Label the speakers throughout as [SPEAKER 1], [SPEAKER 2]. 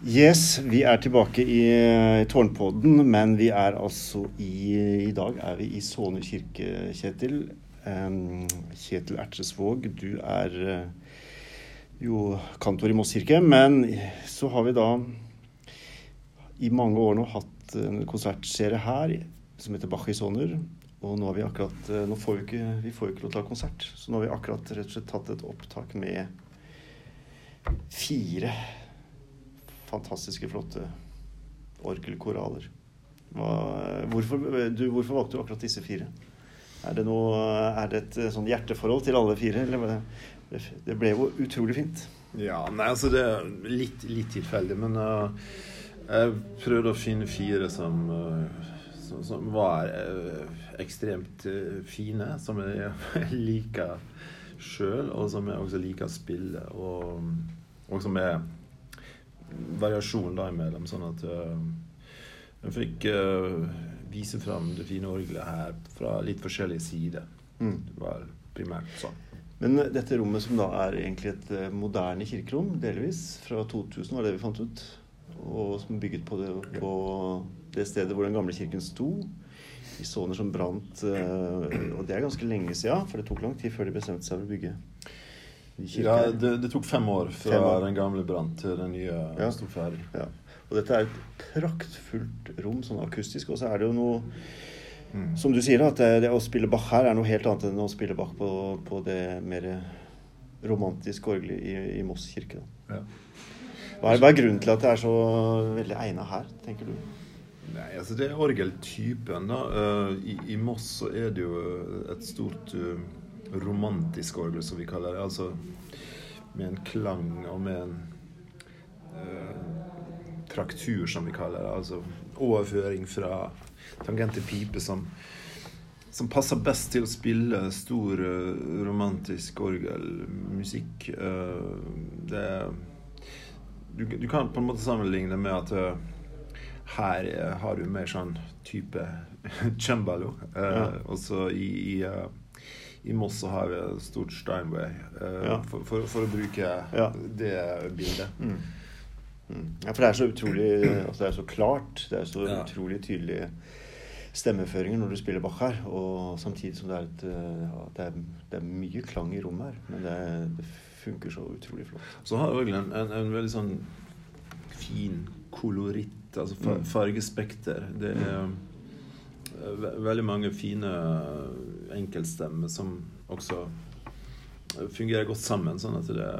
[SPEAKER 1] Yes, vi er tilbake i, i Tårnpodden, men vi er altså i I dag er vi i Såne kirke, Kjetil. Um, Kjetil Ertresvåg, du er uh, jo kantor i Moss kirke, men så har vi da i mange år nå hatt en konsertserie her som heter Bach i Soner. Og nå har vi akkurat uh, Nå får vi ikke, vi får jo ikke lov til å ha konsert, så nå har vi akkurat rett og slett tatt et opptak med fire fantastiske, flotte orgelkoraler. Hva, hvorfor, du, hvorfor, valgte du akkurat disse fire? Er det, noe, er det et sånn hjerteforhold til alle fire? Eller det ble jo utrolig fint.
[SPEAKER 2] Ja, nei, altså det er litt, litt tilfeldig, men uh, jeg prøvde å finne fire som, uh, som, som var uh, ekstremt fine, som jeg liker sjøl, og som jeg også liker å spille, og, og som er variasjon imellom, sånn at uh, jeg fikk uh, vise fram det fine orgelet her fra litt forskjellige sider. Mm. Det var primært sånn.
[SPEAKER 1] Men dette rommet som da er egentlig et moderne kirkerom, delvis, fra 2000 var det vi fant ut, og som er bygget på det, på det stedet hvor den gamle kirken sto, i soner som brant Og det er ganske lenge siden, for det tok lang tid før de bestemte seg for å bygge
[SPEAKER 2] ja, det, det, tok fem år fra fem år. den gamle brant til den nye ja. sto ferdig.
[SPEAKER 1] Ja. Og dette er et praktfullt rom, sånn akustisk. Og så er det jo noe mm. Som du sier, at det, det, å spille Bach her er noe helt annet enn å spille Bach på, på det mer romantiske orgelet i, i Moss kirke. Ja. Hva, er, hva er grunnen til at det er så veldig egna her, tenker du?
[SPEAKER 2] Nei, altså Det er orgeltypen. da. Uh, i, I Moss så er det jo et stort uh, romantisk orgel, som vi kaller det. Altså med en klang og med en uh, traktur, som vi kaller det. Altså overføring fra tangent til pipe som, som passer best til å spille stor uh, romantisk orgelmusikk. Uh, det du, du, kan på en måte sammenligne med at her har du mer sånn type cembalo. Ja. Og så i, i i Moss så har vi et stort Steinway, uh, for, for, for, å bruke det bildet. Mm.
[SPEAKER 1] Mm. Ja, for det er så utrolig altså Det er så klart. Det er så utrolig tydelige stemmeføringer når du spiller Bach her. Og samtidig som det er, et, ja, det er, det er mye klang i rommet her. Men det, det funker så utrolig flott.
[SPEAKER 2] Så har jeg en, en, veldig sånn fin koloritt, altså mm. fargespekter. Det er mm veldig mange fine enkeltstemmer som også fungerer godt sammen. sånn at det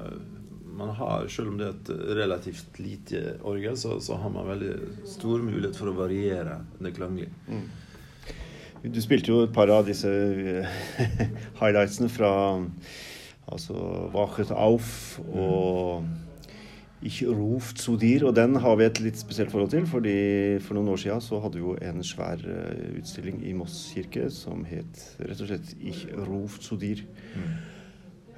[SPEAKER 2] man har, Selv om det er et relativt lite orgel, så, så har man veldig stor mulighet for å variere det klanglige. Mm.
[SPEAKER 1] Du spilte jo et par av disse highlightsene fra altså Wachet Auf og mm. Ich rov zu dir, og den har vi et litt spesielt forhold til. fordi For noen år siden så hadde vi jo en svær uh, utstilling i Moss kirke som het rett og slett Ich rov zu dir. Mm.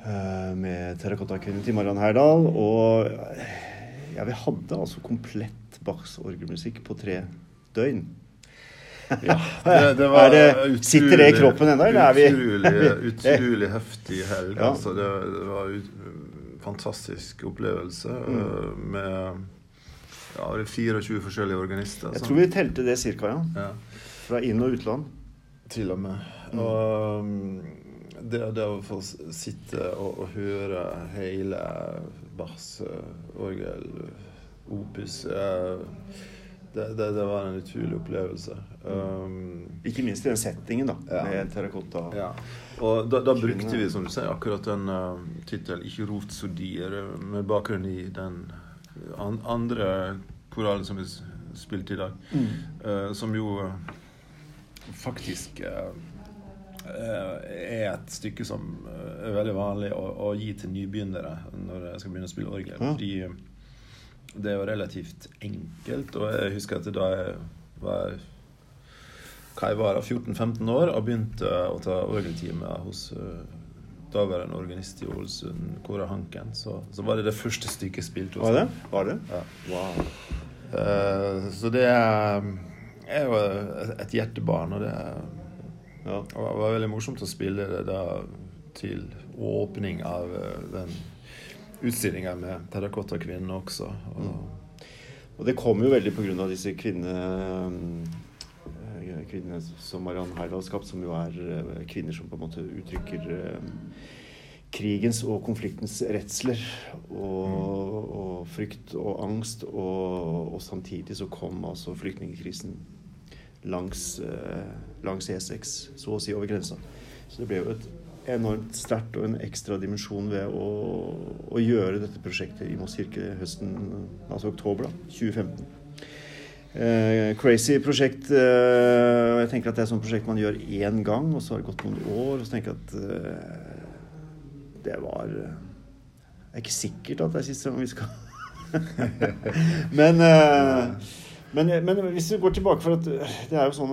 [SPEAKER 1] Uh, med terrakottakvinnen til Mariann Herdal. Og ja, vi hadde altså komplett Bachs orgelmusikk på tre døgn.
[SPEAKER 2] Ja, det, det var det,
[SPEAKER 1] utrolig, sitter det i kroppen ennå, eller er vi
[SPEAKER 2] Utrolig, utrolig heftig helg. Ja. Altså, det, det var ut, fantastisk opplevelse mm. Eh, med ja, 24 forskjellige organister.
[SPEAKER 1] Jeg tror vi telte det cirka, ja. ja. Fra inn- og utland.
[SPEAKER 2] Til og med. Mm. Og mm, det, det, å få sitte og, og høre hele Bachs orgel, opus eh, det, det, det, var en utrolig opplevelse.
[SPEAKER 1] Um, Ikke minst i den settingen, da, ja. med terrakotta.
[SPEAKER 2] Ja. Og da, da, brukte vi, som du sier, akkurat den uh, tittelen 'Ikke rovt så dyr', med bakgrunn i den an andre koralen som vi spilte i dag. Mm. Uh, som jo uh, faktisk uh, er et stykke som er veldig vanlig å, å, gi til nybegynnere når jeg skal begynne å spille orgel. Ja. Fordi det er jo relativt enkelt. Og jeg husker at da jeg var jeg var 14-15 år og begynte å ta orgeltime hos uh, daværende organist i Ålesund, Kåre Hanken, så, så, var det det første stykket jeg spilte
[SPEAKER 1] hos Var det? Var det?
[SPEAKER 2] Ja. Wow. Uh, så det er, er jo et hjertebarn, og det ja. var, var veldig morsomt å spille det da til åpning av uh, den utstillinger med terrakottakvinnen også. Og.
[SPEAKER 1] Og det kom jo veldig pga. disse kvinnene kvinnene som Mariann Heidal har skapt, som jo er kvinner som på en måte uttrykker krigens og konfliktens redsler og, og frykt og angst. Og, og, samtidig så kom altså flyktningkrisen langs, langs E6, så å si over grensa. Så det ble jo et enormt sterkt og en ekstra dimensjon ved å, å, gjøre dette prosjektet i Moss kirke høsten, altså oktober da, 2015. Eh, crazy prosjekt. Eh, jeg tenker at Det er et sånt prosjekt man gjør én gang, og så har det gått noen år. Og så tenker jeg at eh, det var eh, Det er ikke sikkert at det er siste gang vi skal men, eh, men, men, hvis vi går tilbake for at Det er jo sånn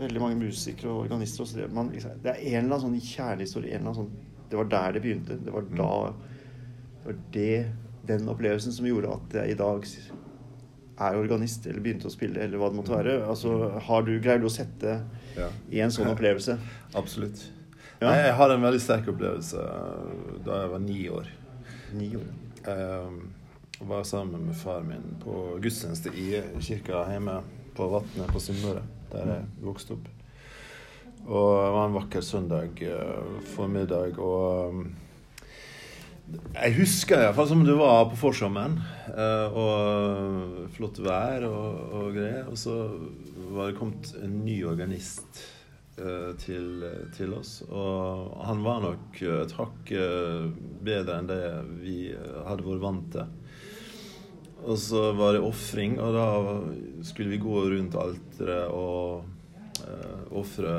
[SPEAKER 1] veldig mange musikere og organister. Også det, man, liksom, det, er en eller annen sånn kjærlighetshistorie. En eller annen sånn, det var der det begynte. Det var da det var det, den opplevelsen som gjorde at jeg i dag er organist eller begynte å spille, eller hva det måtte være. Altså, har du greid å sette ja. i en sånn opplevelse?
[SPEAKER 2] Absolutt. Ja. Jeg har en veldig sterk opplevelse da jeg var ni år.
[SPEAKER 1] Ni år?
[SPEAKER 2] Jeg var sammen med far min på gudstjeneste i kirka hjemme på Vatnet på Sunnmøre der jeg vokste opp. Og det var en vakker søndag uh, formiddag, og um, jeg husker iallfall som det var på forsommeren. Uh, og flott vær og, og, greier. Og så var det kommet en ny organist til, til, oss. Og han var nok et hakk bedre enn det vi hadde vært vant til. Og så var det ofring, og da skulle vi gå rundt alteret og uh, ofre.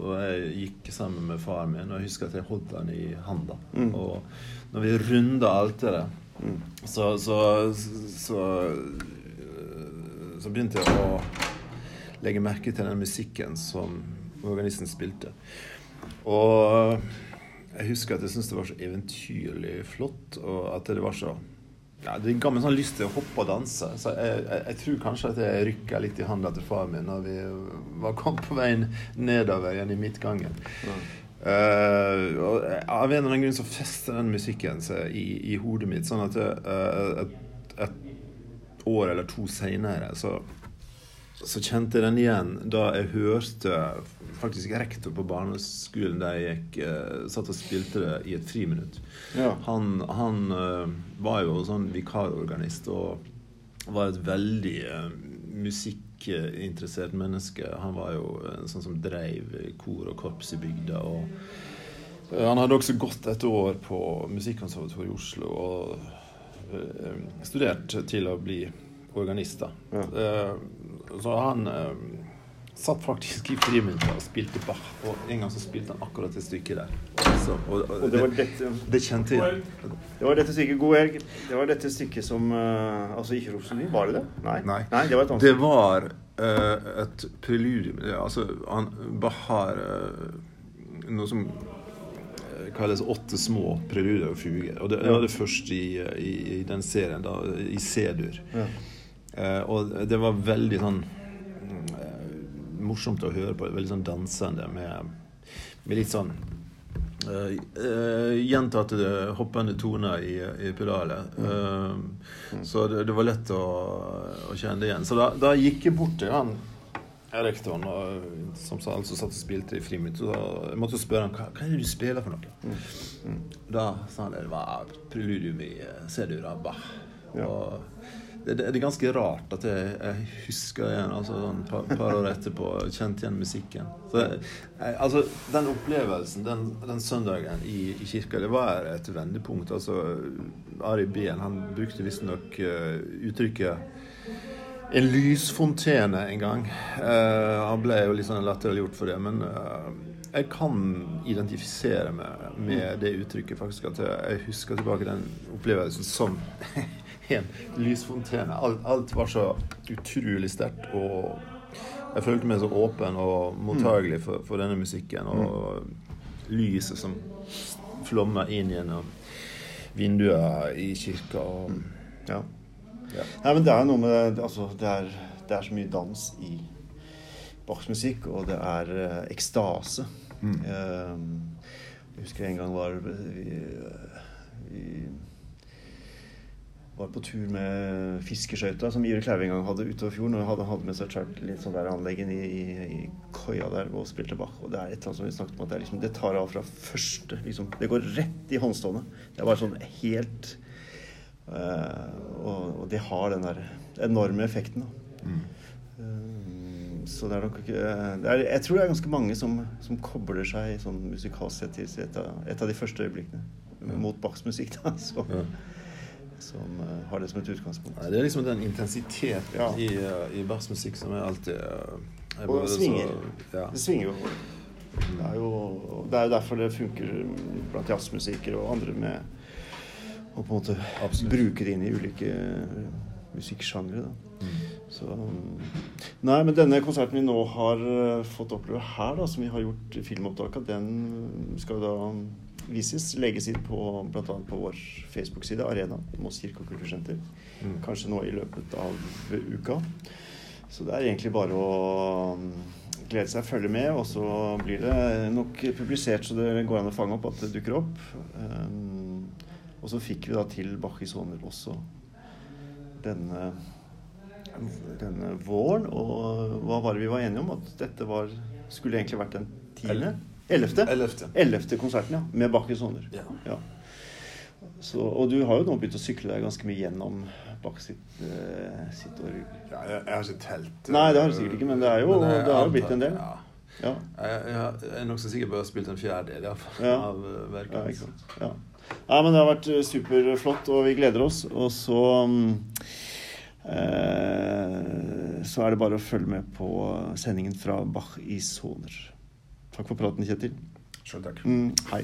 [SPEAKER 2] Og jeg gikk sammen med faren min, og jeg husker at jeg holdt den i handa. Mm. Og når vi runda alteret, mm. så, så, så, så begynte jeg å legge merke til den musikken som organisten spilte. Og jeg husker at jeg syntes det var så eventyrlig flott, og at det var så ja, Det ga meg sånn lyst til å hoppe og danse. Så jeg, jeg, jeg tror kanskje at jeg rykka litt i handa til far min når vi var kommet på veien nedover igjen i midtgangen. Ja. Uh, og av en eller annen grunn så fester den musikken seg i, i, hodet mitt, sånn at uh, et, et, år eller to seinere så så kjente jeg den igjen da jeg hørte faktisk rektor på barneskolen der jeg gikk, uh, satt og spilte det i et friminutt. Ja. Han, han uh, var jo sånn vikarorganist og var et veldig uh, musikkinteressert menneske. Han var jo en sånn som dreiv kor og korps i bygda. og Han hadde også gått et år på Musikkonservatoriet i Oslo og studert til å bli organist. Ja. Så han eh, satt faktisk i friminuttet og spilte Bach. Og en gang så spilte han akkurat det stykket der. Så, og, og, og det, var dette, det kjente jeg.
[SPEAKER 1] Det var dette stykket God helg. Det var dette stykket som uh, Altså ikke Rhapsody, var det det? Nei.
[SPEAKER 2] Nei.
[SPEAKER 1] Nei det var et
[SPEAKER 2] annet Det var uh, et preludium. Altså, han, Bach har uh, noe som kalles åtte små preludier og fuger. Og det, det var det første i, i, i den serien, da, i C-dur. Ja. Uh, og det var veldig sånn uh, morsomt å høre på. Veldig sånn dansende med, med litt sånn uh, gjentatte hoppende toner i, i pedalet. Mm. Så det, det, var lett å, å, kjenne det igjen. Så da, da gikk jeg bort til han rektoren og, som altså satt og spilte i friminutt. Jeg måtte spørre ham hva, hva er det du spiller for noe. Mm. Mm. Da sa han det var preludium i C-dur av Bach. Ja. Og det, det, er ganske rart at jeg, jeg husker igjen altså et sånn par, par, år etterpå. Kjente igjen musikken. Så, jeg, altså, Den opplevelsen den, den søndagen i, i, kirka, det var et vendepunkt. Altså, Ari Behn han brukte visstnok uh, uttrykket en lysfontene en gang. Uh, han ble jo litt sånn latterliggjort for det, men uh, jeg kan identifisere meg med det uttrykket. faktisk At jeg, jeg husker tilbake den opplevelsen som en lysfontene. Alt, alt var så utrolig sterkt. Og jeg følte meg så åpen og mottagelig for, for denne musikken. Og lyset som flommer inn gjennom vinduer i kirka. Og,
[SPEAKER 1] ja. ja. Nei, men det er noe med altså, det, er, det er så mye dans i Bachs musikk, og det er uh, ekstase. Mm. Uh, jeg husker en gang var vi, vi var på tur med fiskeskøyta, som Ivre Kleive en gang hadde utover fjorden. Og hadde, hadde med seg et litt sånn der anleggen i, i, i, koia der og spilte Bach. Og det er et eller annet som vi snakket om at det, liksom, det tar av fra første liksom, Det går rett i håndstående. Det er bare sånn helt uh, og, og, det har den der enorme effekten. Da. Mm. Uh, så det er nok ikke det er, Jeg tror det er ganske mange som, som kobler seg sånn musikalsk sett til et, et av de første øyeblikkene mot Bachs musikk. Da, så. Ja som uh, har det som et utgangspunkt.
[SPEAKER 2] Nei, det er liksom den intensiteten ja. i, uh, i bassmusikk som er alltid uh,
[SPEAKER 1] Og det svinger. Så, ja. Det svinger jo. Det er jo det er jo derfor det funker blant jazzmusikere og andre med å på en måte Absolutt. bruke det inn i ulike musikksjangre. Mm. Så um, Nei, men denne konserten vi nå har fått oppleve her, da, som vi har gjort filmopptak av, den skal jo da vises, legges inn på bl.a. på vår Facebook-side, Arena, Moss kirke og kultursenter. Mm. Kanskje nå i løpet av uka. Så det er egentlig bare å um, glede seg, følge med, og så blir det nok publisert så det går an å fange opp at det dukker opp. Um, og så fikk vi da til Bacchisoner også denne, denne våren. Og hva var det vi var enige om? At dette var, skulle egentlig vært den tiende? Ellevte? Ellevte konserten, ja. Med Bakkes Hånder. Ja. ja. Så, og du har jo nå begynt å sykle deg ganske mye gjennom Bach sitt, uh, sitt år.
[SPEAKER 2] Ja, jeg, jeg, har ikke telt.
[SPEAKER 1] Nei, det har du sikkert ikke, men det, er jo, det har jo blitt en del. Ja.
[SPEAKER 2] Ja. Jeg, jeg, er nokså sikker på at jeg har spilt en fjerdedel ja. av eh, verket.
[SPEAKER 1] Ja, ja. men det har vært eh, superflott, og vi gleder oss. Og så um, eh, Så er det bare å følge med på sendingen fra Bach i Soner. Takk for praten, Kjetil.
[SPEAKER 2] Sjøl takk.
[SPEAKER 1] Mm, hei.